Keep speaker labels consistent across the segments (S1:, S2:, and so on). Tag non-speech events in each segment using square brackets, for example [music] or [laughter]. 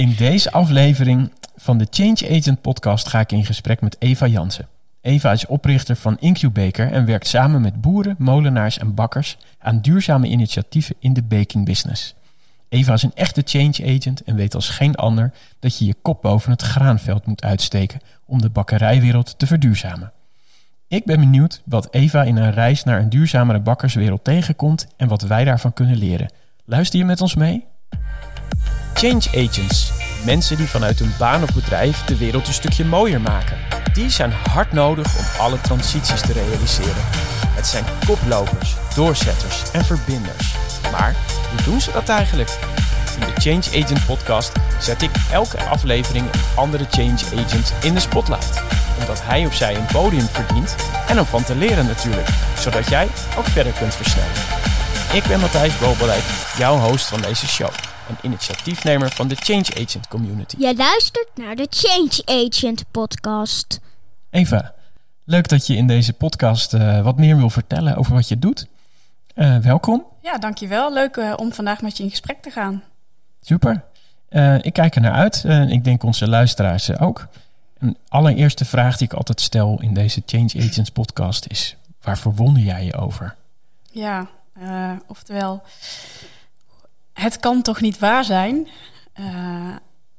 S1: In deze aflevering van de Change Agent podcast ga ik in gesprek met Eva Jansen. Eva is oprichter van Incubaker en werkt samen met boeren, molenaars en bakkers aan duurzame initiatieven in de baking business. Eva is een echte change agent en weet als geen ander dat je je kop boven het graanveld moet uitsteken om de bakkerijwereld te verduurzamen. Ik ben benieuwd wat Eva in haar reis naar een duurzamere bakkerswereld tegenkomt en wat wij daarvan kunnen leren. Luister je met ons mee? Change agents, mensen die vanuit hun baan of bedrijf de wereld een stukje mooier maken. Die zijn hard nodig om alle transities te realiseren. Het zijn koplopers, doorzetters en verbinders. Maar hoe doen ze dat eigenlijk? In de Change Agent podcast zet ik elke aflevering een andere change agent in de spotlight. Omdat hij of zij een podium verdient en om van te leren natuurlijk. Zodat jij ook verder kunt versnellen. Ik ben Matthijs Bobelijk, jouw host van deze show. En initiatiefnemer van de Change Agent Community.
S2: Je luistert naar de Change Agent podcast.
S1: Eva, leuk dat je in deze podcast uh, wat meer wil vertellen over wat je doet. Uh, welkom.
S3: Ja, dankjewel. Leuk uh, om vandaag met je in gesprek te gaan.
S1: Super. ik kijk er naar uit. ik denk onze luisteraars ook. Een allereerste vraag die ik altijd stel in deze Change Agents podcast is: waar verwonder jij je over?
S3: Ja, oftewel, het kan toch niet waar zijn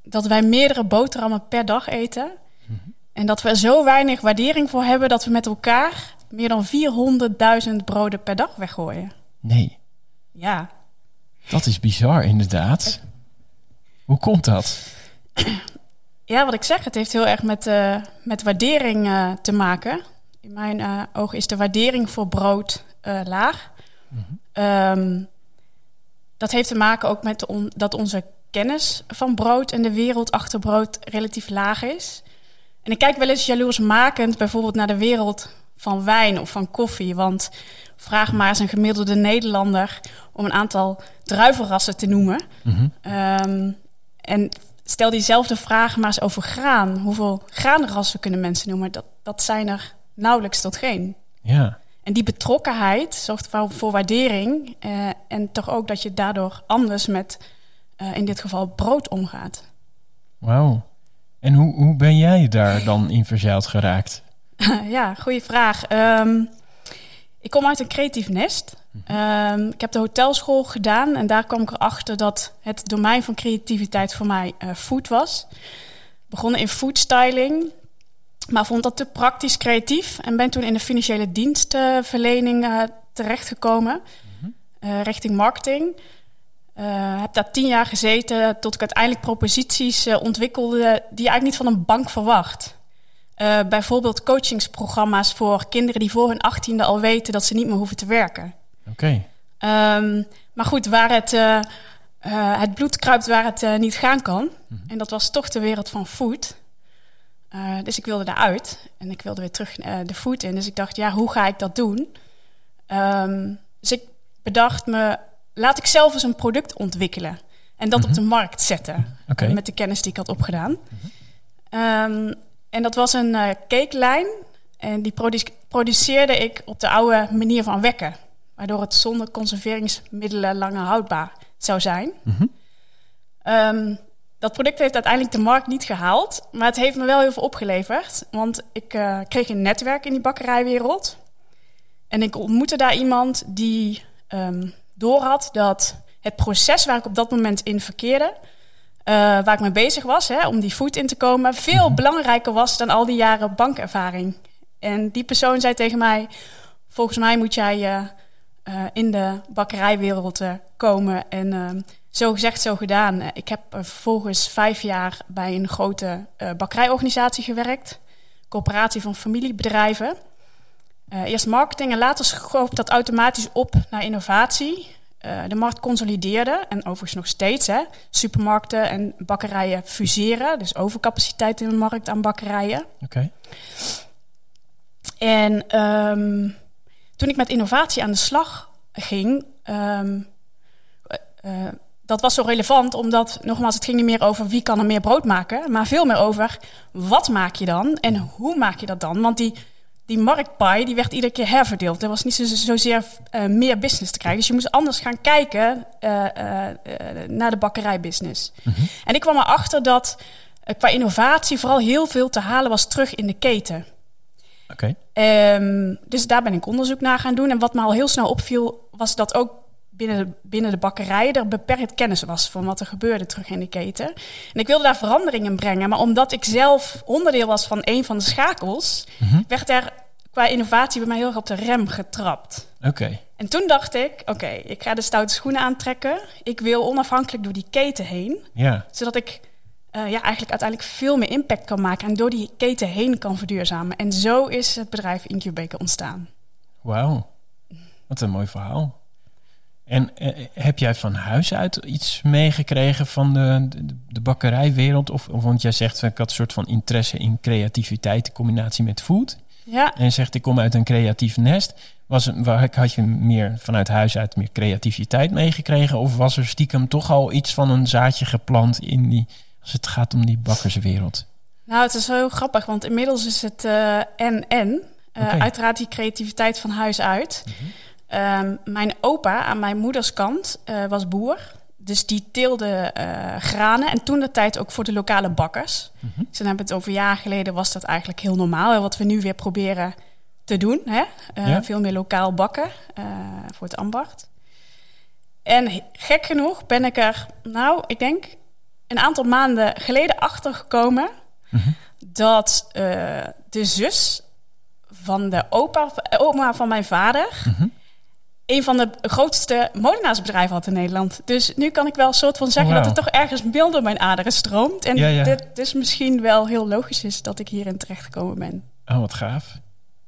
S3: dat wij meerdere boterhammen per dag eten. Mm -hmm. En dat we er zo weinig waardering voor hebben dat we met elkaar meer dan 400.000 broden per dag weggooien.
S1: Nee.
S3: Ja.
S1: Dat is bizar, inderdaad. Hoe komt dat?
S3: Ja, wat ik zeg, het heeft heel erg met, uh, met waardering uh, te maken. In mijn ogen is de waardering voor brood laag. Mm -hmm. um, dat heeft te maken ook met on dat onze kennis van brood en de wereld achter brood relatief laag is. En ik kijk wel eens jaloersmakend bijvoorbeeld naar de wereld van wijn of van koffie. Want vraag maar eens een gemiddelde Nederlander om een aantal druivenrassen te noemen. Mm -hmm. um, en stel diezelfde vraag maar eens over graan. Hoeveel graanrassen kunnen mensen noemen? Dat, dat zijn er nauwelijks tot geen.
S1: Ja.
S3: En die betrokkenheid zorgt voor, voor waardering. Uh, en toch ook dat je daardoor anders met, uh, in dit geval, brood omgaat.
S1: Wauw. En hoe, hoe ben jij daar dan in verzeild geraakt? [laughs]
S3: ja, goede vraag. Um, ik kom uit een creatief nest. Um, ik heb de hotelschool gedaan en daar kwam ik erachter dat het domein van creativiteit voor mij uh, food was. Begonnen in foodstyling, maar vond dat te praktisch creatief en ben toen in de financiële dienstverlening uh, terechtgekomen, mm -hmm. richting marketing. Uh, heb daar tien jaar gezeten tot ik uiteindelijk proposities uh, ontwikkelde die je eigenlijk niet van een bank verwacht. Uh, bijvoorbeeld coachingsprogramma's voor kinderen die voor hun achttiende al weten dat ze niet meer hoeven te werken.
S1: Oké.
S3: Okay. Um, maar goed, waar het, het bloed kruipt waar het niet gaan kan. Mm -hmm. En dat was toch de wereld van food. Dus ik wilde daaruit en ik wilde weer terug de food in. Dus ik dacht, ja, hoe ga ik dat doen? Um, dus ik bedacht me laat ik zelf eens een product ontwikkelen. En dat mm -hmm. op de markt zetten.
S1: Okay.
S3: Met de kennis die ik had opgedaan. Mm -hmm. um, en dat was een cakelijn. En die produ produceerde ik op de oude manier van wekken. Waardoor het zonder conserveringsmiddelen langer houdbaar zou zijn. Mm -hmm. um, dat product heeft uiteindelijk de markt niet gehaald. Maar het heeft me wel heel veel opgeleverd. Want ik uh, kreeg een netwerk in die bakkerijwereld. En ik ontmoette daar iemand die... Um, doorhad dat het proces waar ik op dat moment in verkeerde, uh, waar ik mee bezig was, hè, om die voet in te komen, veel mm-hmm. belangrijker was dan al die jaren bankervaring. En die persoon zei tegen mij: Volgens mij moet jij uh, uh, in de bakkerijwereld komen. En zo gezegd, zo gedaan. ik heb vervolgens vijf jaar bij een grote bakkerijorganisatie gewerkt, coöperatie van familiebedrijven. Uh, eerst marketing en later schoof dat automatisch op naar innovatie. Uh, de markt consolideerde en overigens nog steeds. Hè, supermarkten en bakkerijen fuseren. Dus overcapaciteit in de markt aan bakkerijen.
S1: Oké. Okay.
S3: En um, toen ik met innovatie aan de slag ging... Um, uh, dat was zo relevant, omdat nogmaals, het ging niet meer over wie kan er meer brood maken, maar veel meer over wat maak je dan en hoe maak je dat dan? Want die die marktpie die werd iedere keer herverdeeld. Er was niet zo, zozeer uh, meer business te krijgen. Dus je moest anders gaan kijken uh, naar de bakkerijbusiness. Mm En ik kwam erachter dat qua innovatie vooral heel veel te halen was terug in de keten.
S1: Oké.
S3: Um, dus daar ben ik onderzoek naar gaan doen. En wat me al heel snel opviel, was dat ook binnen de, binnen de bakkerij er beperkt kennis was van wat er gebeurde terug in de keten. En ik wilde daar verandering in brengen. Maar omdat ik zelf onderdeel was van een van de schakels, mhm. werd er qua innovatie bij mij heel erg op de rem getrapt.
S1: Oké.
S3: En toen dacht ik, oké, ik ga de stoute schoenen aantrekken. Ik wil onafhankelijk door die keten heen.
S1: Ja.
S3: Zodat ik uh, ja, eigenlijk uiteindelijk veel meer impact kan maken en door die keten heen kan verduurzamen. En zo is het bedrijf Incubaker ontstaan.
S1: Wauw, wat een mooi verhaal. En eh, heb jij van huis uit iets meegekregen van de, de, de bakkerijwereld? Of, of, want jij zegt, ik had een soort van interesse in creativiteit in combinatie met food.
S3: Ja.
S1: En je zegt, ik kom uit een creatief nest. Was, waar, had je meer vanuit huis uit meer creativiteit meegekregen? Of was er stiekem toch al iets van een zaadje geplant in die, als het gaat om die bakkerswereld?
S3: Nou, het is heel grappig, want inmiddels is het en-en. Uh, uh, Uiteraard die creativiteit van huis uit. Mhm. Um, mijn opa aan mijn moeders kant uh, was boer. Dus die teelde uh, granen en toen de tijd ook voor de lokale bakkers. Mm -hmm. Dus dan hebben het over jaar geleden was dat eigenlijk heel normaal. Wat we nu weer proberen te doen. Hè? Uh, ja. Veel meer lokaal bakken voor het ambacht. En gek genoeg ben ik er, nou, ik denk een aantal maanden geleden achter gekomen mm -hmm. dat de zus van de opa, oma van mijn vader. Mm -hmm een van de grootste molenaarsbedrijven had in Nederland. Dus nu kan ik wel een soort van zeggen wow. dat het toch ergens mild door mijn aderen stroomt. En
S1: ja, ja.
S3: dit dus misschien wel heel logisch is dat ik hierin terechtgekomen ben.
S1: Oh, wat gaaf.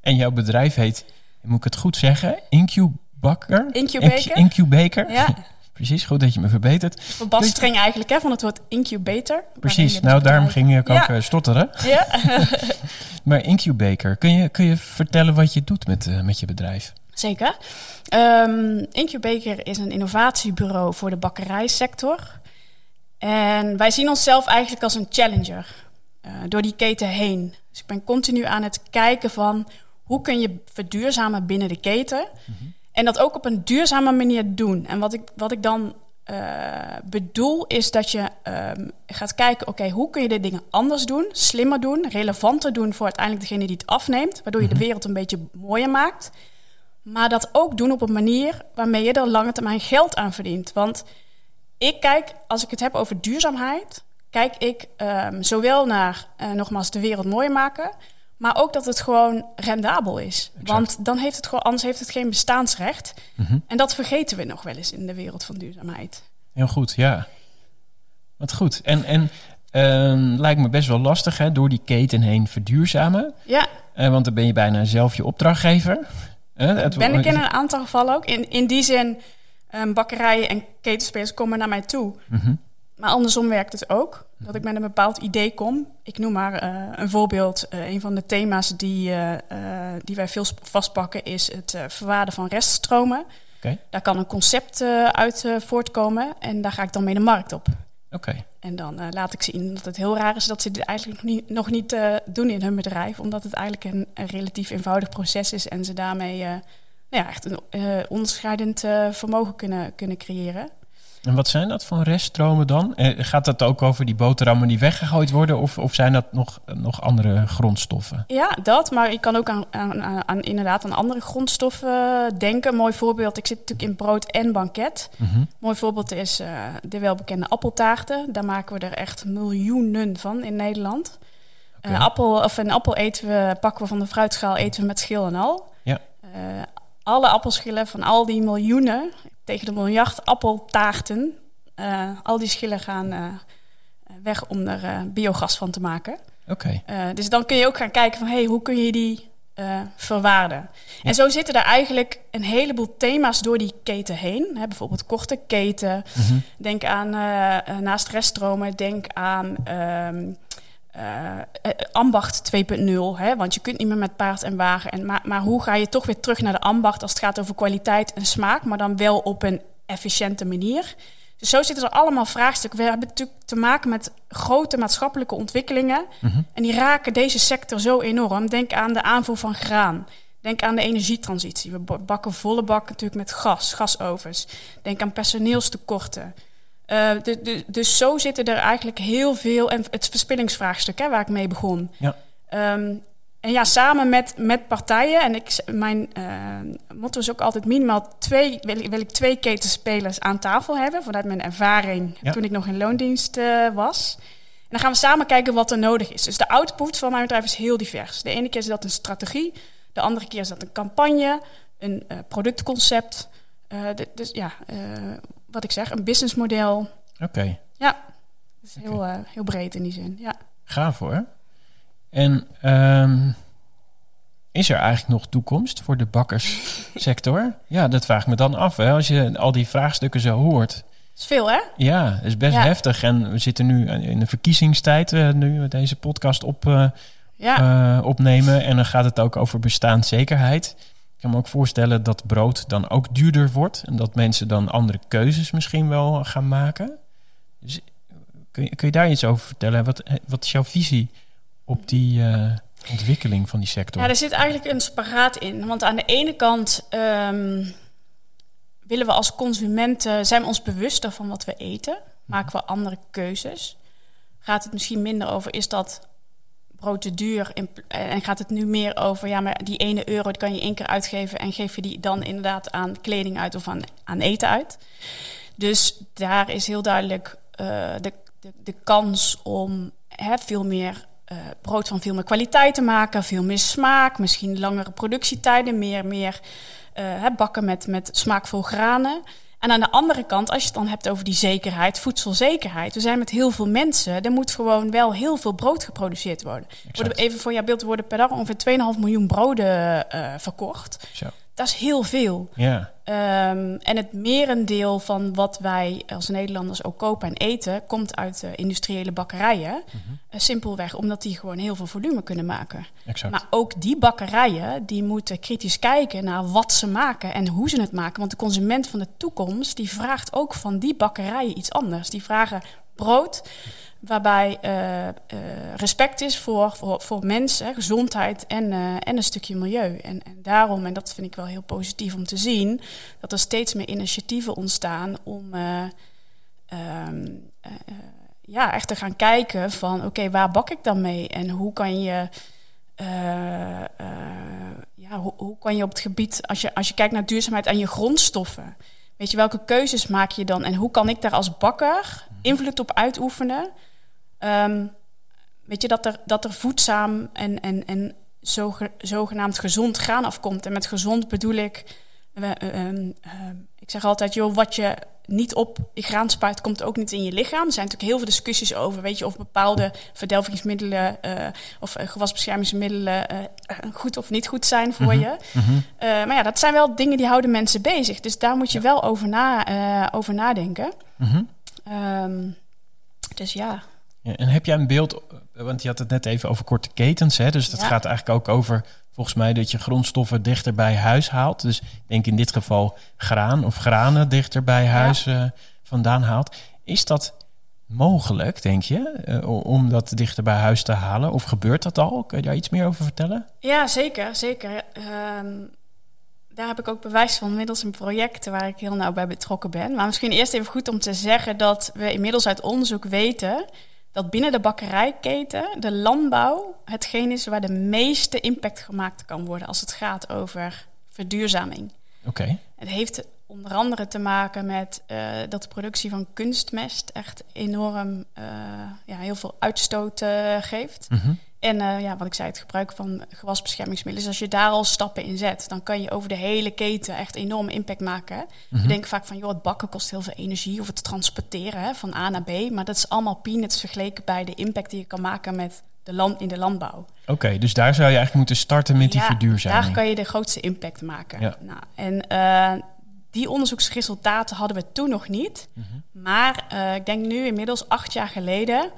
S1: En jouw bedrijf heet, moet ik het goed zeggen, Incubaker?
S3: Incubaker.
S1: Incubaker.
S3: Ja. [laughs]
S1: Precies, goed dat je me verbetert.
S3: Verbastering eigenlijk hè, van het woord incubator.
S1: Precies, nou daarom ging ik ook
S3: ja.
S1: uh, stotteren. [laughs]
S3: Ja. [laughs]
S1: maar Incubaker, kun je, kun je vertellen wat je doet met, uh, met je bedrijf?
S3: Zeker. Um, Incubaker is een innovatiebureau voor de bakkerijsector. En wij zien onszelf eigenlijk als een challenger uh, door die keten heen. Dus ik ben continu aan het kijken van hoe kun je verduurzamen binnen de keten. Mm -hmm. En dat ook op een duurzame manier doen. En wat ik, wat ik dan uh, bedoel is dat je um, gaat kijken, oké, okay, hoe kun je de dingen anders doen, slimmer doen, relevanter doen voor uiteindelijk degene die het afneemt, waardoor je de wereld een beetje mooier maakt. Maar dat ook doen op een manier waarmee je er lange termijn geld aan verdient. Want ik kijk, als ik het heb over duurzaamheid, kijk ik um, zowel naar, uh, nogmaals, de wereld mooier maken, maar ook dat het gewoon rendabel is. Exact. Want dan heeft het gewoon, anders heeft het geen bestaansrecht. Mm -hmm. En dat vergeten we nog wel eens in de wereld van duurzaamheid.
S1: Heel goed, ja. Wat goed. En, en uh, lijkt me best wel lastig, hè, door die keten heen verduurzamen.
S3: Ja.
S1: Uh, want dan ben je bijna zelf je opdrachtgever.
S3: Het, ben ik in een aantal gevallen ook. In, in die zin, um, bakkerijen en ketenspelers komen naar mij toe. Mm -hmm. Maar andersom werkt het ook. Dat ik met een bepaald idee kom. Ik noem maar uh, een voorbeeld. Uh, een van de thema's die, uh, die wij veel vastpakken is het verwaarden van reststromen.
S1: Okay.
S3: Daar kan een concept uit voortkomen en daar ga ik dan mee de markt op.
S1: Okay.
S3: En dan laat ik zien dat het heel raar is dat ze dit eigenlijk nog niet, nog niet doen in hun bedrijf. Omdat het eigenlijk een, relatief eenvoudig proces is en ze daarmee nou ja, echt een onderscheidend vermogen kunnen, kunnen creëren.
S1: En wat zijn dat voor reststromen dan? Eh, gaat het ook over die boterhammen die weggegooid worden? Of, of zijn dat nog, nog andere grondstoffen?
S3: Ja, dat. Maar ik kan ook aan, aan, aan inderdaad aan andere grondstoffen denken. Een mooi voorbeeld. Ik zit natuurlijk in brood en banket.
S1: Mhm.
S3: Mm -hmm. Mooi voorbeeld is uh, de welbekende appeltaarten. Daar maken we er echt miljoenen van in Nederland. Okay. Een, appel, of een appel eten we, pakken we van de fruitschaal, eten we met schil en al.
S1: Ja.
S3: Uh, alle appelschillen van al die miljoenen, tegen de miljard appeltaarten, uh, al die schillen gaan uh, weg om er uh, biogas van te maken.
S1: Oké.
S3: Okay. dus dan kun je ook gaan kijken van, hey, hoe kun je die verwaarden? Ja. En zo zitten er eigenlijk een heleboel thema's door die keten heen. Hè, bijvoorbeeld korte keten. Mm -hmm. Denk aan, naast reststromen, denk aan... Um, uh, ambacht 2.0, want je kunt niet meer met paard en wagen. En, maar, maar hoe ga je toch weer terug naar de ambacht als het gaat over kwaliteit en smaak, maar dan wel op een efficiënte manier? Dus zo zitten er allemaal vraagstukken. We hebben natuurlijk te maken met grote maatschappelijke ontwikkelingen.
S1: Mhm.
S3: En die raken deze sector zo enorm. Denk aan de aanvoer van graan. Denk aan de energietransitie. We ba- bakken volle bak natuurlijk met gas, gasovens. Denk aan personeelstekorten. Eh, de- de- dus zo zitten er eigenlijk heel veel... En het verspillingsvraagstuk, hè, waar ik mee begon.
S1: Ja.
S3: Ehm, en ja, samen met, met partijen... En ik, mijn eh, motto is ook altijd minimaal twee... Wil, ik- wil ik twee ketenspelers aan tafel hebben... vanuit mijn ervaring
S1: Ja.
S3: toen ik nog in loondienst eh, was... En dan gaan we samen kijken wat er nodig is. Dus de output van mijn bedrijf is heel divers. De ene keer is dat een strategie, de andere keer is dat een campagne, een productconcept. De- dus ja, wat ik zeg, een businessmodel.
S1: Oké,
S3: Ja, dus heel, eh, heel breed in die zin. Ja.
S1: gaaf hoor. En ehm, is er eigenlijk nog toekomst voor de bakkerssector? [laughs] ja, dat vraag ik me dan af. Hè? Als je al die vraagstukken zo hoort.
S3: Dat is veel, hè?
S1: Ja, is best
S3: Ja.
S1: heftig. En we zitten nu in de verkiezingstijd, eh, nu we deze podcast op,
S3: Ja,
S1: eh, opnemen. En dan gaat het ook over bestaanszekerheid. Kan me ook voorstellen dat brood dan ook duurder wordt. En dat mensen dan andere keuzes misschien wel gaan maken. Dus kun je, kun je daar iets over vertellen? Wat, wat is jouw visie op die eh, ontwikkeling van die sector?
S3: ja, er zit eigenlijk een spagaat in. Want aan de ene kant ehm, willen we als consumenten, zijn we ons bewuster van wat we eten? Maken we andere keuzes? Gaat het misschien minder over, is dat duur? In- En gaat het nu meer over, ja, maar die ene euro die kan je één keer uitgeven en geef je die dan inderdaad aan kleding uit of aan, aan eten uit? Dus daar is heel duidelijk eh, de, de, de kans om hè, veel meer eh, brood van veel meer kwaliteit te maken, veel meer smaak, misschien langere productietijden, meer, meer eh, hè, bakken met, met smaakvol granen. En aan de andere kant, als je het dan hebt over die zekerheid, voedselzekerheid. We zijn met heel veel mensen. Er moet gewoon wel heel veel brood geproduceerd worden. Worden even voor jouw beeld worden per dag ongeveer 2,5 miljoen broden eh, verkocht.
S1: Zo.
S3: Dat is heel veel.
S1: Ja,
S3: Ehm, en het merendeel van wat wij als Nederlanders ook kopen en eten, komt uit eh, industriële bakkerijen. Eh, simpelweg omdat die gewoon heel veel volume kunnen maken.
S1: exact.
S3: Maar ook die bakkerijen, die moeten kritisch kijken naar wat ze maken en hoe ze het maken. Want de consument van de toekomst, die vraagt ook van die bakkerijen iets anders. Die vragen brood, waarbij eh, eh, respect is voor, voor, voor mensen, gezondheid en, eh, en een stukje milieu. En, en daarom, en dat vind ik wel heel positief om te zien, dat er steeds meer initiatieven ontstaan om eh, ehm, eh, eh, ja, echt te gaan kijken van oké, waar bak ik dan mee en hoe kan je ja, hoe, kan je op het gebied, als je, als je kijkt naar duurzaamheid en je grondstoffen, weet je, welke keuzes maak je dan en hoe kan ik daar als bakker invloed op uitoefenen? Ehm, weet je, dat er, dat er voedzaam en, en, en zoge- zogenaamd gezond graan afkomt. En met gezond bedoel ik, we, eh, ehm, ehm, ik zeg altijd, joh, wat je niet op je graan spuit, komt ook niet in je lichaam. Er zijn natuurlijk heel veel discussies over, weet je, of bepaalde verdelvingsmiddelen eh, of eh, gewasbeschermingsmiddelen goed of niet goed zijn voor je.
S1: Mhm.
S3: Maar ja, dat zijn wel dingen die houden mensen bezig. Dus daar moet je wel over, na, over nadenken.
S1: Mhm.
S3: Ehm, dus ja.
S1: Ja, en heb jij een beeld, want je had het net even over korte ketens, hè? dus dat
S3: Ja.
S1: gaat eigenlijk ook over volgens mij dat je grondstoffen dichter bij huis haalt. Dus ik denk in dit geval graan of granen dichter bij huis eh, vandaan haalt. Is dat mogelijk, denk je, eh, om dat dichter bij huis te halen? Of gebeurt dat al? Kun je daar iets meer over vertellen?
S3: Ja, zeker, zeker. Ehm, daar heb ik ook bewijs van middels een project waar ik heel nauw bij betrokken ben. Maar misschien eerst even goed om te zeggen dat we inmiddels uit onderzoek weten dat binnen de bakkerijketen de landbouw hetgeen is waar de meeste impact gemaakt kan worden als het gaat over verduurzaming.
S1: Oké,
S3: Het heeft onder andere te maken met eh, dat de productie van kunstmest echt enorm eh, ja, heel veel uitstoot geeft.
S1: Mhm.
S3: En eh, ja, wat ik zei, het gebruik van gewasbeschermingsmiddelen. Dus als je daar al stappen in zet, dan kan je over de hele keten echt enorm impact maken.
S1: Mhm.
S3: We denken vaak van, joh, het bakken kost heel veel energie of het transporteren hè, van A naar B. Maar dat is allemaal peanuts vergeleken bij de impact die je kan maken met de land, in de landbouw.
S1: Oké, dus daar zou je eigenlijk moeten starten met die verduurzaming.
S3: Daar kan je de grootste impact maken.
S1: Ja.
S3: Nou, en eh, die onderzoeksresultaten hadden we toen nog niet.
S1: Mhm.
S3: Maar eh, ik denk nu inmiddels acht jaar geleden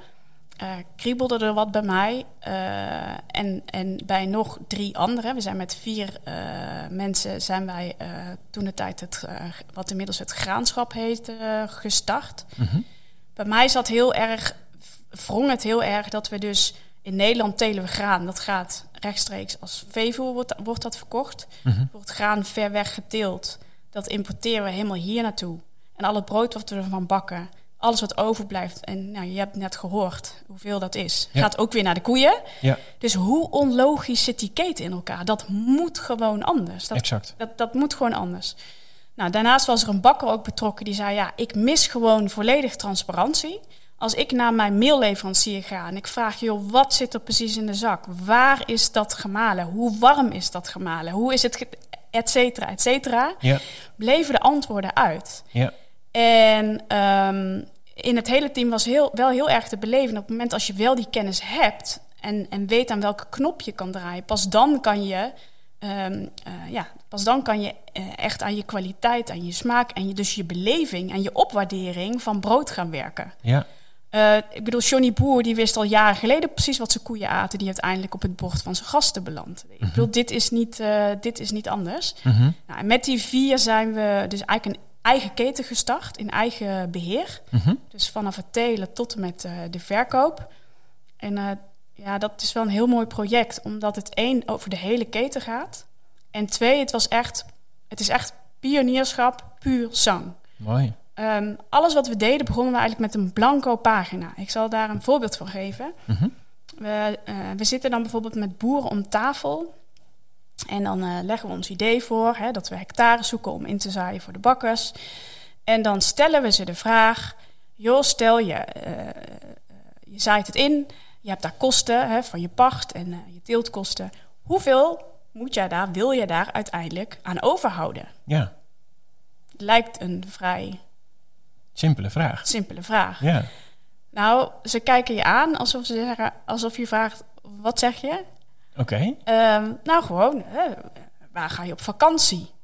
S3: eh, kriebelde er wat bij mij. eh, en, en bij nog drie anderen, we zijn met vier eh, mensen, zijn wij toen de tijd het, wat inmiddels het graanschap heet, gestart.
S1: Mhm.
S3: Bij mij zat heel erg, wrong het heel erg dat we dus in Nederland telen we graan. Dat gaat rechtstreeks als veevoer wordt, wordt dat verkocht.
S1: Mhm.
S3: Wordt graan ver weg geteeld. Dat importeren we helemaal hier naartoe. En al het brood wat we ervan bakken, alles wat overblijft. En nou, je hebt net gehoord hoeveel dat is.
S1: Ja.
S3: Gaat ook weer naar de koeien.
S1: Ja,
S3: Dus hoe onlogisch zit die keten in elkaar? Dat moet gewoon anders. Dat,
S1: exact.
S3: dat, dat moet gewoon anders. Nou, daarnaast was er een bakker ook betrokken die zei: Ja, ik mis gewoon volledig transparantie. Als ik naar mijn mailleverancier ga en ik vraag: joh, wat zit er precies in de zak? Waar is dat gemalen? Hoe warm is dat gemalen? Hoe is het, et cetera, et cetera?
S1: Ja,
S3: Bleven de antwoorden uit.
S1: ja,
S3: En ehm, in het hele team was heel, wel heel erg te beleven. Op het moment als je wel die kennis hebt en, en weet aan welke knop je kan draaien, pas dan kan je, ehm, eh, ja, pas dan kan je eh, echt aan je kwaliteit, aan je smaak en je, dus je beleving en je opwaardering van brood gaan werken.
S1: ja.
S3: Eh, ik bedoel, Johnny Boer die wist al jaren geleden precies wat zijn koeien aten, die uiteindelijk op het bord van zijn gasten belandt. Ik bedoel, dit is niet, dit is niet anders.
S1: Mhm.
S3: Nou, en met die vier zijn we dus eigenlijk een eigen keten gestart in eigen beheer.
S1: Mhm.
S3: Dus vanaf het telen tot en met eh, de verkoop. En eh, ja, dat is wel een heel mooi project, omdat het één over de hele keten gaat. En twee, het was echt, het is echt pionierschap, puur zang.
S1: Mooi.
S3: Ehm, alles wat we deden begonnen we eigenlijk met een blanco pagina. Ik zal daar een voorbeeld van geven.
S1: Mhm.
S3: We, eh, we zitten dan bijvoorbeeld met boeren om tafel. En dan eh, leggen we ons idee voor hè, dat we hectares zoeken om in te zaaien voor de bakkers. En dan stellen we ze de vraag: joh, stel je, eh, je zaait het in, je hebt daar kosten hè, van je pacht en eh, je teeltkosten. Hoeveel moet jij daar, wil je daar uiteindelijk aan overhouden?
S1: Ja,
S3: Lijkt een vrij
S1: simpele vraag.
S3: simpele vraag.
S1: Ja,
S3: Nou, ze kijken je aan alsof, ze zeggen, alsof je vraagt: wat zeg je?
S1: Oké.
S3: Ehm, nou, gewoon, hè, waar ga je op vakantie?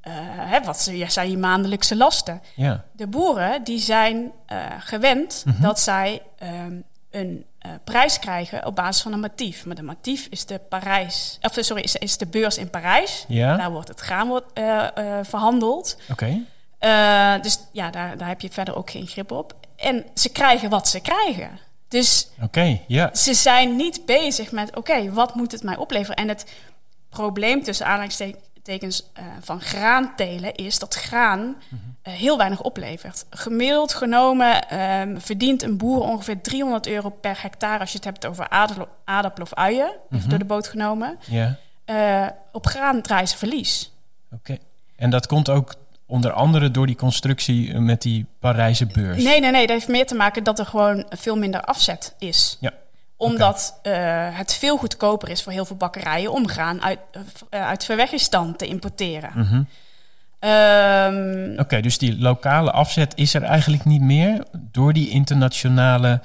S3: Eh, hè, wat zijn je maandelijkse lasten?
S1: Ja,
S3: De boeren die zijn eh, gewend
S1: Mhm.
S3: dat zij ehm, een eh, prijs krijgen op basis van een matief. Maar de matief is de, Parijs, of, sorry, is, is de beurs in Parijs.
S1: ja,
S3: Daar wordt het graan wordt, verhandeld.
S1: oké.
S3: Dus ja, daar, daar heb je verder ook geen grip op. En ze krijgen wat ze krijgen. Dus
S1: Oké, ja.
S3: ze zijn niet bezig met, oké, wat moet het mij opleveren? En het probleem tussen aanhalingstekens eh, van graantelen is dat graan eh, heel weinig oplevert. Gemiddeld genomen ehm, verdient een boer ongeveer 300 euro per hectare als je het hebt over aardappel of uien, even
S1: Mhm.
S3: door de boot genomen.
S1: Ja,
S3: Eh, op graan draaien ze verlies.
S1: oké. En dat komt ook onder andere door die constructie eh, met die Parijse beurs.
S3: Nee, nee, nee, dat heeft meer te maken dat er gewoon veel minder afzet is.
S1: Ja,
S3: Omdat eh, het veel goedkoper is voor heel veel bakkerijen om graan uit, uh, uit te importeren.
S1: Mhm.
S3: Ehm,
S1: Oké, dus die lokale afzet is er eigenlijk niet meer door die internationale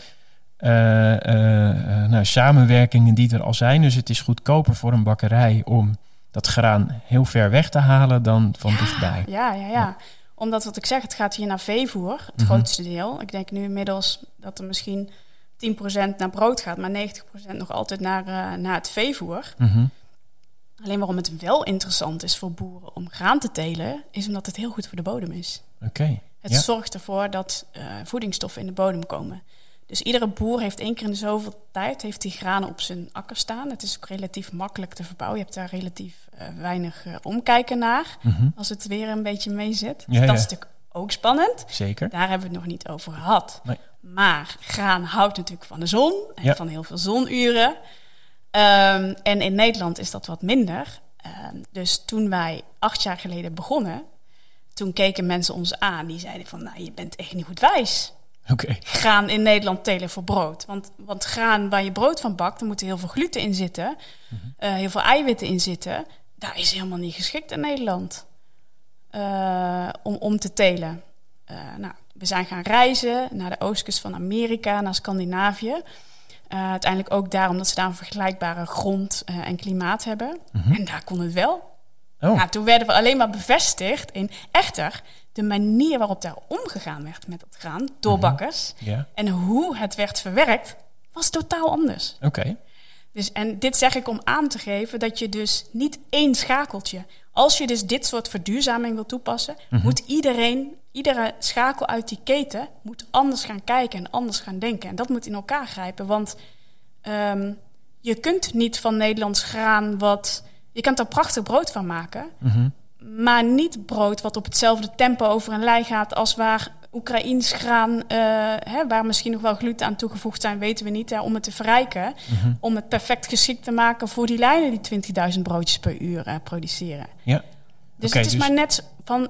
S1: nou, samenwerkingen die er al zijn. Dus het is goedkoper voor een bakkerij om dat graan heel ver weg te halen dan van dichtbij.
S3: Ja, ja, ja. Omdat wat ik zeg, het gaat hier naar veevoer, het
S1: Mhm.
S3: grootste deel. Ik denk nu inmiddels dat er misschien 10% naar brood gaat, maar 90% nog altijd naar, eh, naar het veevoer.
S1: Mhm.
S3: Alleen waarom het wel interessant is voor boeren om graan te telen, is omdat het heel goed voor de bodem is.
S1: Oké,
S3: Het
S1: ja.
S3: zorgt ervoor dat eh, voedingsstoffen in de bodem komen. Dus iedere boer heeft één keer in de zoveel tijd heeft die granen op zijn akker staan. Het is ook relatief makkelijk te verbouwen. Je hebt daar relatief eh, weinig eh, omkijken naar
S1: Mhm.
S3: als het weer een beetje mee zit. Dus
S1: Ja,
S3: dat
S1: ja.
S3: is natuurlijk ook spannend.
S1: Zeker.
S3: Daar hebben we het nog niet over gehad.
S1: Nee.
S3: Maar graan houdt natuurlijk van de zon en
S1: Ja.
S3: van heel veel zonuren. Ehm, en in Nederland is dat wat minder. Ehm, dus toen wij acht jaar geleden begonnen, toen keken mensen ons aan. Die zeiden van, nou, je bent echt niet goed wijs.
S1: Oké,
S3: Graan in Nederland telen voor brood. Want, want graan waar je brood van bakt, er moeten heel veel gluten in zitten. eh, heel veel eiwitten in zitten. Daar is helemaal niet geschikt in Nederland eh, om, om te telen. Eh, nou, we zijn gaan reizen naar de oostkust van Amerika, naar Scandinavië. Uiteindelijk ook daarom dat ze daar een vergelijkbare grond en klimaat hebben.
S1: Mhm.
S3: En daar kon het wel.
S1: Oh,
S3: Nou, toen werden we alleen maar bevestigd in echter de manier waarop daar omgegaan werd met dat graan door
S1: Mhm.
S3: bakkers. En hoe het werd verwerkt, was totaal anders.
S1: Oké.
S3: Dus, en dit zeg ik om aan te geven dat je dus niet één schakeltje. Als je dus dit soort verduurzaming wil toepassen, moet iedereen, iedere schakel uit die keten, moet anders gaan kijken en anders gaan denken. En dat moet in elkaar grijpen. Want ehm, je kunt niet van Nederlands graan wat. Je kunt er prachtig brood van maken.
S1: Mhm.
S3: Maar niet brood wat op hetzelfde tempo over een lei gaat als waar Oekraïns graan, eh, hè, waar misschien nog wel gluten aan toegevoegd zijn, weten we niet, hè, om het te verrijken.
S1: Mhm.
S3: Om het perfect geschikt te maken voor die lijnen die 20.000 broodjes per uur eh, produceren.
S1: Ja.
S3: Dus het is
S1: dus-
S3: maar net van,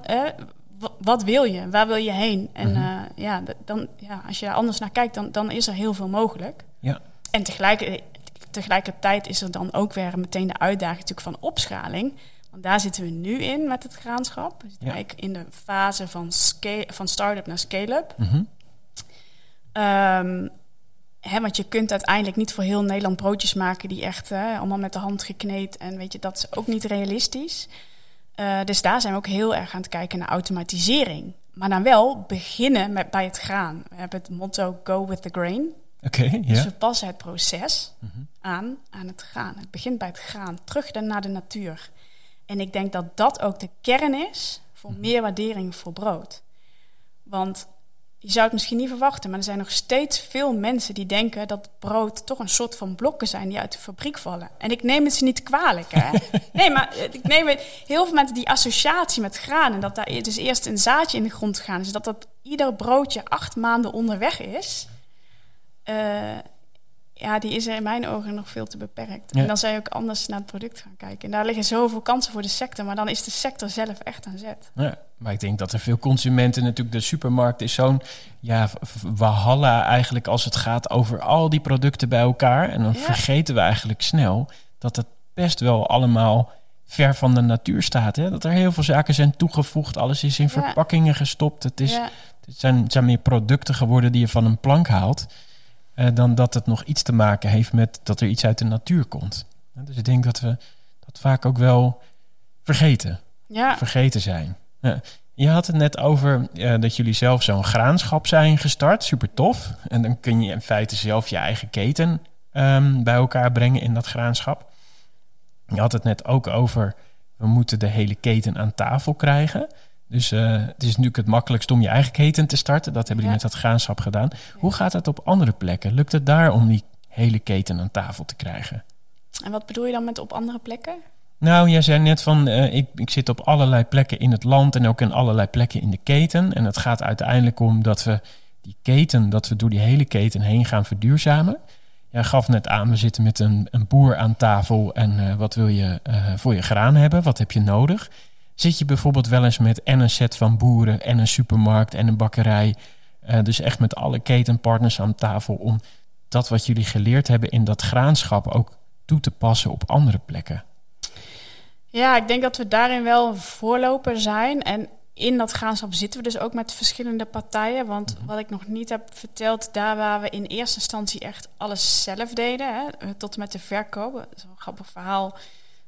S3: wat wil je? Waar wil je heen? En
S1: Mhm.
S3: eh, ja, dan, ja, als je daar anders naar kijkt, dan, dan is er heel veel mogelijk.
S1: Ja.
S3: En tegelijk, tegelijkertijd is er dan ook weer meteen de uitdaging natuurlijk van opschaling. Want daar zitten we nu in met het graanschap. We zitten
S1: Ja.
S3: eigenlijk in de fase van, scale, van start-up naar scale-up.
S1: Mhm.
S3: Ehm, hè, want je kunt uiteindelijk niet voor heel Nederland broodjes maken die echt hè, allemaal met de hand gekneed. En weet je, dat is ook niet realistisch. Eh, dus daar zijn we ook heel erg aan het kijken naar automatisering. Maar dan wel beginnen met, bij het graan. We hebben het motto Go with the grain.
S1: Oké,
S3: Dus we passen het proces
S1: Mhm.
S3: aan aan het graan. Het begint bij het graan, terug naar de natuur. En ik denk dat dat ook de kern is voor
S1: Mhm.
S3: meer waardering voor brood. Want je zou het misschien niet verwachten, maar er zijn nog steeds veel mensen die denken dat brood toch een soort van blokken zijn die uit de fabriek vallen. En ik neem het ze niet kwalijk, hè? [laughs] nee, maar ik neem het heel veel mensen die associatie met graan en dat daar e- dus eerst een zaadje in de grond gegaan is, dat dat ieder broodje acht maanden onderweg is. eh, ja, die is er in mijn ogen nog veel te beperkt.
S1: Ja.
S3: En dan zou je ook anders naar het product gaan kijken. En daar liggen zoveel kansen voor de sector, maar dan is de sector zelf echt aan zet.
S1: Ja, maar ik denk dat er veel consumenten natuurlijk... De supermarkt is zo'n ja, walhalla eigenlijk als het gaat over al die producten bij elkaar. En dan
S3: Ja.
S1: vergeten we eigenlijk snel dat het best wel allemaal ver van de natuur staat. Hè? Dat er heel veel zaken zijn toegevoegd. Alles is in
S3: Ja.
S1: verpakkingen gestopt. Het, is, het, zijn, het zijn meer producten geworden die je van een plank haalt... eh, dan dat het nog iets te maken heeft met dat er iets uit de natuur komt. Dus ik denk dat we dat vaak ook wel vergeten
S3: ja,
S1: vergeten zijn. Je had het net over eh, dat jullie zelf zo'n graanschap zijn gestart. Super tof. En dan kun je in feite zelf je eigen keten ehm, bij elkaar brengen in dat graanschap. Je had het net ook over, we moeten de hele keten aan tafel krijgen. Dus eh, het is natuurlijk het makkelijkst om je eigen keten te starten. Dat hebben jullie
S3: Ja.
S1: met dat graanschap gedaan. Hoe gaat het op andere plekken? Lukt het daar om die hele keten aan tafel te krijgen?
S3: En wat bedoel je dan met op andere plekken?
S1: Nou, jij zei net van, eh, ik, ik zit op allerlei plekken in het land en ook in allerlei plekken in de keten. En het gaat uiteindelijk om dat we die keten, dat we door die hele keten heen gaan verduurzamen. Jij gaf net aan, we zitten met een, een boer aan tafel en eh, wat wil je voor je graan hebben? Wat heb je nodig? Zit je bijvoorbeeld wel eens met en een set van boeren en een supermarkt en een bakkerij, eh, dus echt met alle ketenpartners aan tafel om dat wat jullie geleerd hebben in dat graanschap ook toe te passen op andere plekken?
S3: Ja, ik denk dat we daarin wel een voorloper zijn. En in dat graanschap zitten we dus ook met verschillende partijen. Want wat ik nog niet heb verteld, daar waar we in eerste instantie echt alles zelf deden, hè, tot en met de verkoop. Dat is een grappig verhaal.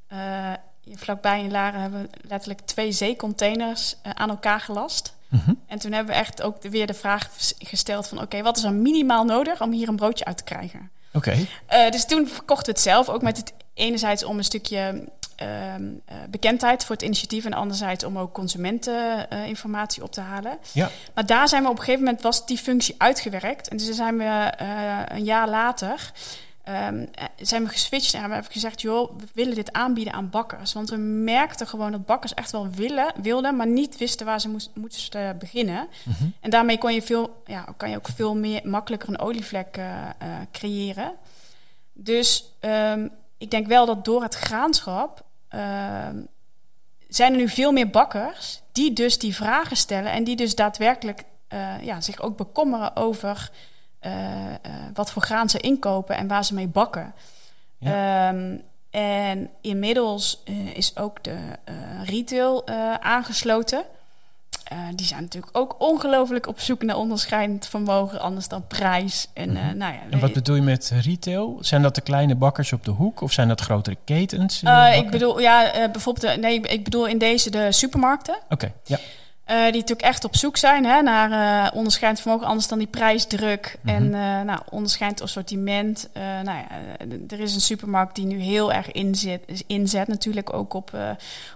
S3: Eh, vlakbij in Laren hebben we letterlijk twee zeecontainers eh, aan elkaar gelast.
S1: Mhm.
S3: En toen hebben we echt ook weer de vraag gesteld van... oké, wat is er minimaal nodig om hier een broodje uit te krijgen?
S1: Oké.
S3: Eh, dus toen verkochten we het zelf. Ook met het enerzijds om een stukje ehm, eh, bekendheid voor het initiatief. En anderzijds om ook consumenteninformatie op te halen.
S1: Ja.
S3: Maar daar zijn we op een gegeven moment was die functie uitgewerkt. En dus zijn we een jaar later. Ehm, eh, zijn we geswitcht en hebben we gezegd: joh, we willen dit aanbieden aan bakkers. Want we merkten gewoon dat bakkers echt wel willen, wilden, maar niet wisten waar ze moest, moesten beginnen.
S1: Mhm.
S3: En daarmee kon je, veel, ja, kan je ook veel meer makkelijker een olievlek eh, eh, creëren. Dus ehm, ik denk wel dat door het graanschap ehm, zijn er nu veel meer bakkers die dus die vragen stellen en die dus daadwerkelijk eh, ja, zich ook bekommeren over eh, eh, wat voor graan ze inkopen en waar ze mee bakken. Ehm, en inmiddels eh, is ook de eh, retail eh, aangesloten. Eh, die zijn natuurlijk ook ongelooflijk op zoek naar onderscheidend vermogen, anders dan prijs. En, eh,
S1: Mhm.
S3: nou ja,
S1: En wat bedoel je met retail? Zijn dat de kleine bakkers op de hoek of zijn dat grotere ketens?
S3: Eh, ik bedoel, ja, eh, bijvoorbeeld, de, nee, ik bedoel in deze de supermarkten.
S1: Oké, ja.
S3: Die natuurlijk echt op zoek zijn hè, naar uh, onderscheidend vermogen, anders dan die prijsdruk
S1: Mhm.
S3: en uh, nou, onderscheidend assortiment. Nou ja, er is een supermarkt die nu heel erg inzet, inzet natuurlijk ook op,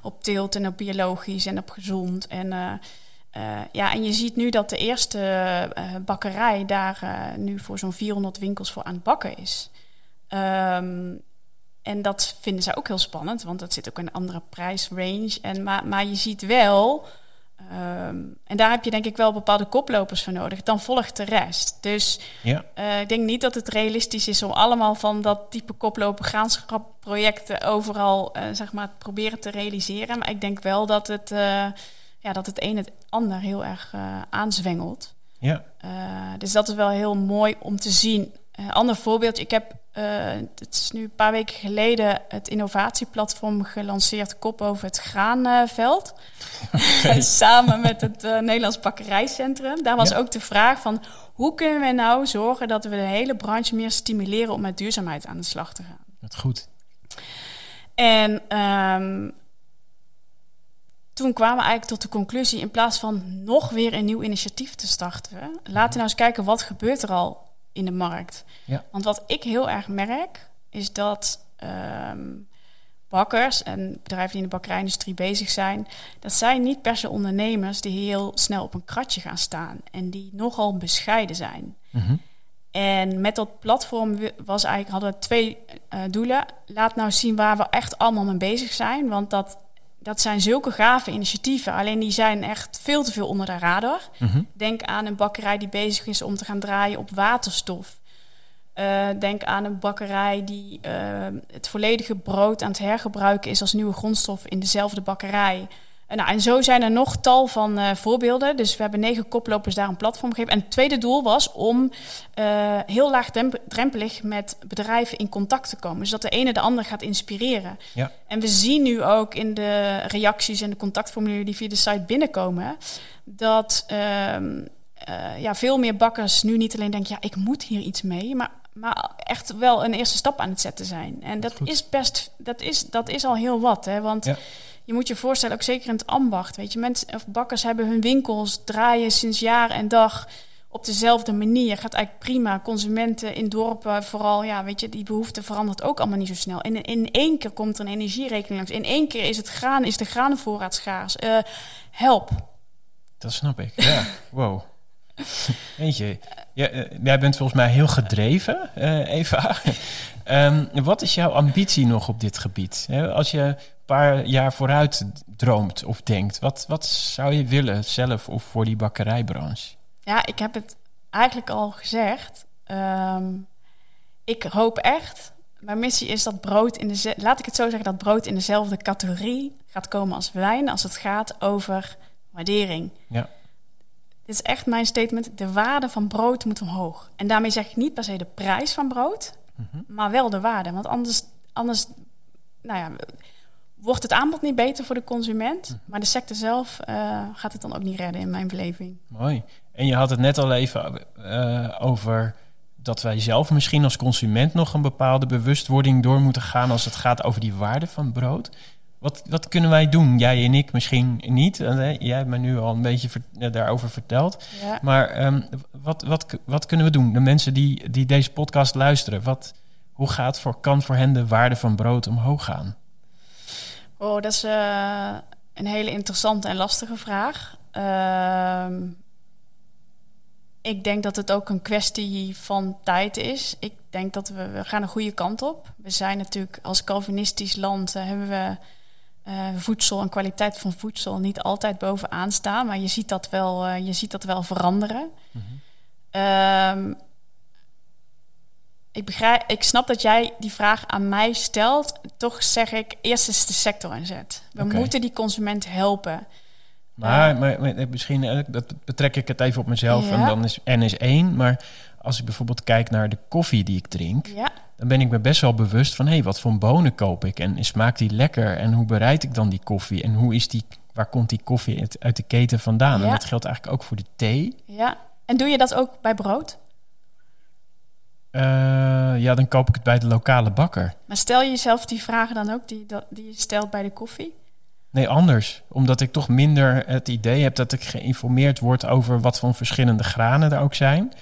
S3: op teelt en op biologisch en op gezond. En, ja, en je ziet nu dat de eerste bakkerij daar nu voor zo'n 400 winkels voor aan het bakken is. Um, en dat vinden zij ook heel spannend, want dat zit ook in een andere prijsrange. En, maar, maar je ziet wel, um, en daar heb je denk ik wel bepaalde koplopers voor nodig, dan volgt de rest. Dus
S1: ja.
S3: uh, ik denk niet dat het realistisch is om allemaal van dat type koploper graanschapprojecten overal uh, zeg maar, proberen te realiseren. Maar ik denk wel dat het, uh, ja, dat het een het ander heel erg aanzwengelt.
S1: Ja.
S3: dus dat is wel heel mooi om te zien. Een ander voorbeeld, ik heb uh, het is nu een paar weken geleden het innovatieplatform gelanceerd Kop over het graanveld. Okay. [laughs] Samen met het uh, Nederlands Bakkerijcentrum. Daar was ja. ook de vraag van hoe kunnen we nou zorgen dat we de hele branche meer stimuleren om met duurzaamheid aan de slag te gaan.
S1: Dat goed.
S3: En um, toen kwamen we eigenlijk tot de conclusie, in plaats van nog weer een nieuw initiatief te starten, laten we nou eens kijken wat gebeurt er al in de markt.
S1: Ja.
S3: Want wat ik heel erg merk, is dat um, bakkers en bedrijven die in de bakkerijindustrie bezig zijn, dat zijn niet per se ondernemers die heel snel op een kratje gaan staan en die nogal bescheiden zijn.
S1: Mm -hmm.
S3: En met dat platform was eigenlijk, hadden we twee uh, doelen. Laat nou zien waar we echt allemaal mee bezig zijn. Want dat, dat zijn zulke gave initiatieven. Alleen die zijn echt veel te veel onder de radar.
S1: Mm -hmm.
S3: Denk aan een bakkerij die bezig is om te gaan draaien op waterstof. Uh, denk aan een bakkerij die uh, het volledige brood aan het hergebruiken is als nieuwe grondstof in dezelfde bakkerij. En, nou, en zo zijn er nog tal van uh, voorbeelden. Dus we hebben negen koplopers daar een platform gegeven. En het tweede doel was om heel laagdrempelig met bedrijven in contact te komen. Zodat de ene de ander gaat inspireren.
S1: Ja.
S3: En we zien nu ook in de reacties en de contactformulieren die via de site binnenkomen... dat ehm, ja, veel meer bakkers nu niet alleen denken... ja, ik moet hier iets mee, maar maar echt wel een eerste stap aan het zetten zijn. En dat is best, dat is, dat is al heel wat. Hè? Want
S1: Ja.
S3: Je moet je voorstellen, ook zeker in het ambacht, weet je, mensen of bakkers hebben hun winkels, draaien sinds jaar en dag op dezelfde manier. Gaat eigenlijk prima. Consumenten in dorpen, vooral, ja, weet je, die behoefte verandert ook allemaal niet zo snel. En in één keer komt er een energierekening langs. In één keer is het graan, is de graanvoorraad schaars. Eh, help.
S1: Dat snap ik. Ja, wow. Eentje. Ja, eh, jij bent volgens mij heel gedreven, eh, Eva. [laughs] Ehm, wat is jouw ambitie nog op dit gebied? Als je paar jaar vooruit droomt of denkt, wat, wat zou je willen zelf of voor die bakkerijbranche?
S3: Ja, ik heb het eigenlijk al gezegd. Ehm, ik hoop echt. Mijn missie is dat brood in de laat ik het zo zeggen dat brood in dezelfde categorie gaat komen als wijn als het gaat over waardering.
S1: Ja.
S3: Dit is echt mijn statement. De waarde van brood moet omhoog. En daarmee zeg ik niet per se de prijs van brood,
S1: Mhm.
S3: maar wel de waarde. Want anders, anders nou ja, wordt het aanbod niet beter voor de consument, maar de sector zelf eh, gaat het dan ook niet redden in mijn beleving.
S1: Mooi. En je had het net al even eh, over dat wij zelf misschien als consument nog een bepaalde bewustwording door moeten gaan als het gaat over die waarde van brood. Wat, wat kunnen wij doen? Jij en ik misschien niet. Jij hebt me nu al een beetje eh, daarover verteld.
S3: Ja.
S1: Maar ehm, wat, wat, wat kunnen we doen? De mensen die, die deze podcast luisteren, wat, hoe gaat voor, kan voor hen de waarde van brood omhoog gaan?
S3: Oh, dat is eh, een hele interessante en lastige vraag. Ehm, ik denk dat het ook een kwestie van tijd is. Ik denk dat we, we gaan een goede kant op. We zijn natuurlijk als Calvinistisch land eh, hebben we eh, voedsel en kwaliteit van voedsel niet altijd bovenaan staan, maar je ziet dat wel, je ziet dat wel veranderen. Ehm, ik, begrijp, ik snap dat jij die vraag aan mij stelt. Toch zeg ik, eerst is de sector inzet. We moeten die consument helpen.
S1: Maar, maar, maar misschien eh, dat betrek ik het even op mezelf en dan is N is één. Maar als ik bijvoorbeeld kijk naar de koffie die ik drink,
S3: Ja,
S1: dan ben ik me best wel bewust van hé, hey, wat voor bonen koop ik en smaakt die lekker en hoe bereid ik dan die koffie en hoe is die, waar komt die koffie uit, uit de keten vandaan? En dat geldt eigenlijk ook voor de thee.
S3: ja. En doe je dat ook bij brood?
S1: Eh, ja, dan koop ik het bij de lokale bakker.
S3: Maar stel je jezelf die vragen dan ook die, die je stelt bij de koffie?
S1: Nee, anders. Omdat ik toch minder het idee heb dat ik geïnformeerd word over wat voor verschillende granen er ook zijn.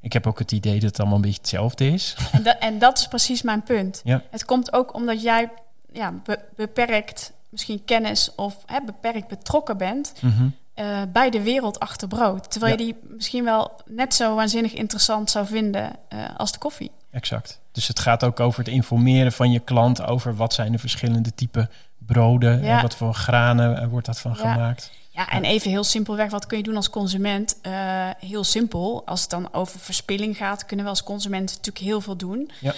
S1: Ik heb ook het idee dat het allemaal een beetje hetzelfde is. [laughs]
S3: En, da- en dat is precies mijn punt.
S1: Ja.
S3: Het komt ook omdat jij ja, be- beperkt misschien kennis of hè, beperkt betrokken bent
S1: Mhm.
S3: Eh, bij de wereld achter brood. Terwijl je die misschien wel net zo waanzinnig interessant zou vinden eh, als de koffie.
S1: Exact. Dus het gaat ook over het informeren van je klant over wat zijn de verschillende typen broden.
S3: Ja.
S1: En wat voor granen eh, wordt dat van
S3: Ja.
S1: gemaakt.
S3: Ja, en even heel simpelweg, wat kun je doen als consument? Heel simpel, als het dan over verspilling gaat, kunnen we als consument natuurlijk heel veel doen.
S1: Ja.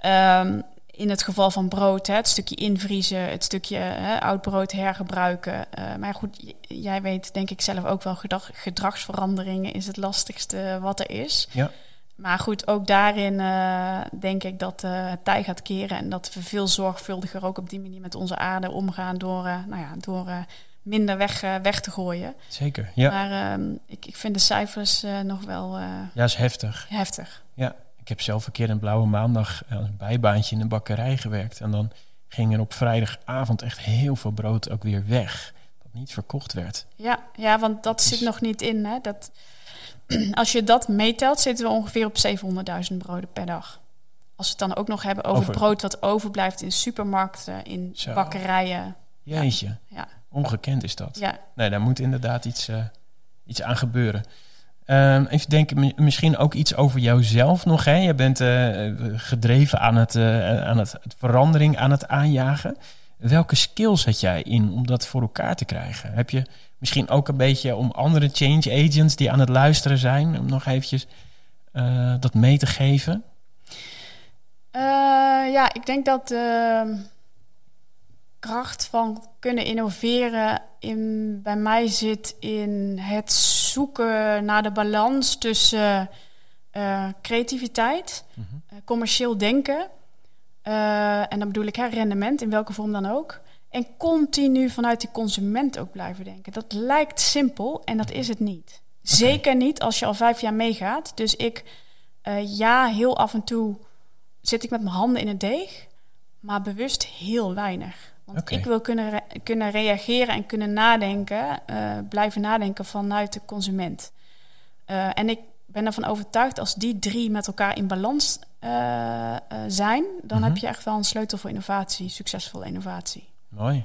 S3: Ehm, in het geval van brood, hè, het stukje invriezen, het stukje hè, oud brood hergebruiken. Eh, maar goed, jij weet denk ik zelf ook wel, gedragsveranderingen is het lastigste wat er is.
S1: Ja.
S3: Maar goed, ook daarin eh, denk ik dat eh, het tij gaat keren en dat we veel zorgvuldiger ook op die manier met onze aarde omgaan door, eh, nou ja, door eh, minder weg, eh, weg te gooien.
S1: Zeker. Ja,
S3: Maar ehm, ik, ik vind de cijfers eh, nog wel eh,
S1: ja is heftig.
S3: heftig.
S1: Ja, ik heb zelf een keer een blauwe maandag als bijbaantje in een bakkerij gewerkt. En dan ging er op vrijdagavond echt heel veel brood ook weer weg. Dat niet verkocht werd.
S3: Ja, ja want dat
S1: Dus-
S3: zit nog niet in. Hè? Dat, [clears throat] als je dat meetelt, zitten we ongeveer op 700.000 broden per dag. Als we het dan ook nog hebben over,
S1: Over-
S3: brood wat overblijft in supermarkten, in
S1: Zo.
S3: bakkerijen.
S1: Jeetje,
S3: Ja,
S1: ongekend is dat.
S3: ja.
S1: Nee, daar moet inderdaad iets, eh, iets aan gebeuren. Ehm, even denken, mi- misschien ook iets over jouzelf nog. Hè? Je bent eh, gedreven aan, het, eh, aan het, verandering, aan het aanjagen. Welke skills heb jij in om dat voor elkaar te krijgen? Heb je misschien ook een beetje om andere change agents die aan het luisteren zijn, om nog eventjes eh, dat mee te geven?
S3: Ja, ik denk dat de kracht van kunnen innoveren in, bij mij zit in het zoeken naar de balans tussen eh, creativiteit,
S1: Mhm.
S3: eh, commercieel denken, eh, en dan bedoel ik hè, rendement, in welke vorm dan ook. En continu vanuit die consument ook blijven denken. Dat lijkt simpel en dat is het niet. Zeker niet als je al vijf jaar meegaat. Dus ik, eh, ja, heel af en toe zit ik met mijn handen in het deeg, maar bewust heel weinig. Want ik wil kunnen, kunnen reageren en kunnen nadenken, eh, blijven nadenken vanuit de consument. Eh, en ik ben ervan overtuigd, als die drie met elkaar in balans eh, zijn, dan
S1: Mhm.
S3: heb je echt wel een sleutel voor innovatie, succesvolle innovatie.
S1: Mooi.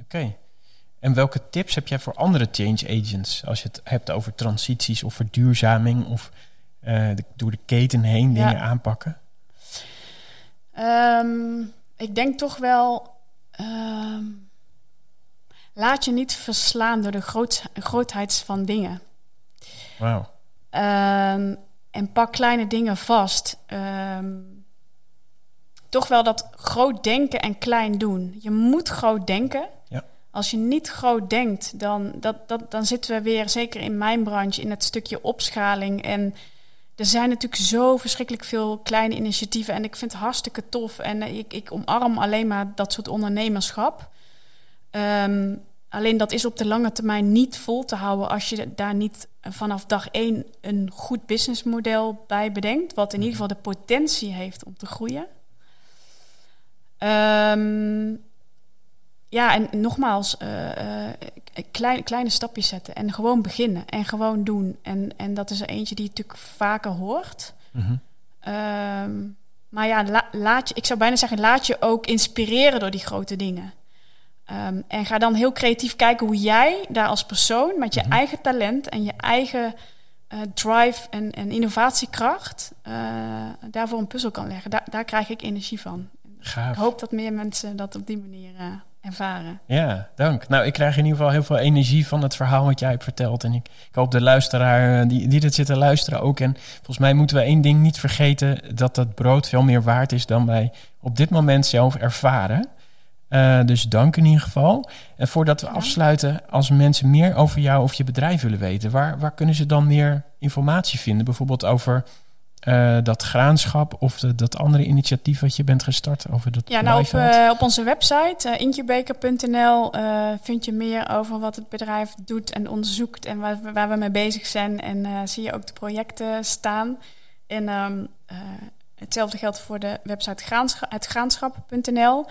S1: Oké. En welke tips heb jij voor andere change agents als je het hebt over transities of verduurzaming of de- door de keten heen
S3: Ja.
S1: dingen aanpakken?
S3: Ehm, ik denk toch wel. Ehm, laat je niet verslaan door de groot, grootheid van dingen.
S1: Wauw.
S3: Ehm, en pak kleine dingen vast. Ehm, toch wel dat groot denken en klein doen. Je moet groot denken.
S1: Ja.
S3: Als je niet groot denkt, dan, dat, dat, dan zitten we weer, zeker in mijn branche, in het stukje opschaling. En er zijn natuurlijk zo verschrikkelijk veel kleine initiatieven. En ik vind het hartstikke tof. En eh, ik, ik omarm alleen maar dat soort ondernemerschap. Ehm, alleen dat is op de lange termijn niet vol te houden als je daar niet vanaf dag één een goed businessmodel bij bedenkt. Wat in ieder geval de potentie heeft om te groeien. Ehm, ja, en nogmaals, klein, kleine stapjes zetten en gewoon beginnen en gewoon doen. En, en dat is er eentje die je natuurlijk vaker hoort.
S1: Mhm.
S3: Ehm, maar ja, la- laat je, ik zou bijna zeggen, laat je ook inspireren door die grote dingen. Ehm, en ga dan heel creatief kijken hoe jij daar als persoon met je
S1: Mhm.
S3: eigen talent en je eigen eh, drive en, en innovatiekracht daarvoor een puzzel kan leggen. Daar, daar krijg ik energie van. Ik hoop dat meer mensen dat op die manier eh, ervaren.
S1: Ja, dank. Nou, ik krijg in ieder geval heel veel energie van het verhaal wat jij hebt verteld. En ik, ik hoop de luisteraar eh, die, die dit zit te luisteren ook. En volgens mij moeten we één ding niet vergeten: dat dat brood veel meer waard is dan wij op dit moment zelf ervaren. Eh, dus dank in ieder geval. En voordat we
S3: Ja.
S1: afsluiten, als mensen meer over jou of je bedrijf willen weten, waar, waar kunnen ze dan meer informatie vinden? Bijvoorbeeld over eh, dat graanschap of de- dat andere initiatief wat je bent gestart over dat
S3: Ja, nou op, eh, op onze website uh, incubator.nl vind je meer over wat het bedrijf doet en onderzoekt en waar, we- waar we mee bezig zijn. En zie je ook de projecten staan. En ehm, eh, hetzelfde geldt voor de website graanschap.nl.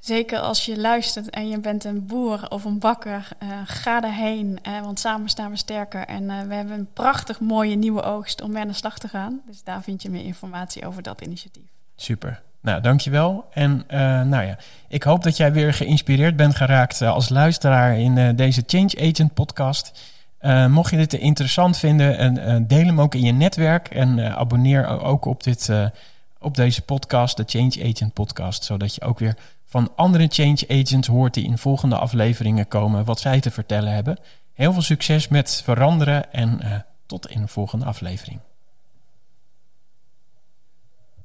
S3: Zeker als je luistert en je bent een boer of een bakker, uh, ga erheen. Uh, want samen staan we sterker. En uh, we hebben een prachtig mooie nieuwe oogst om mee aan de slag te gaan. Dus daar vind je meer informatie over dat initiatief.
S1: Super. Nou, dankjewel. En nou ja, ik hoop dat jij weer geïnspireerd bent geraakt als luisteraar in deze Change Agent podcast. mocht je dit interessant vinden, en, deel hem ook in je netwerk. En abonneer ook op, dit, op deze podcast, de Change Agent podcast. Zodat je ook weer van andere change agents hoort die in volgende afleveringen komen wat zij te vertellen hebben. Heel veel succes met veranderen en uh, tot in de volgende aflevering.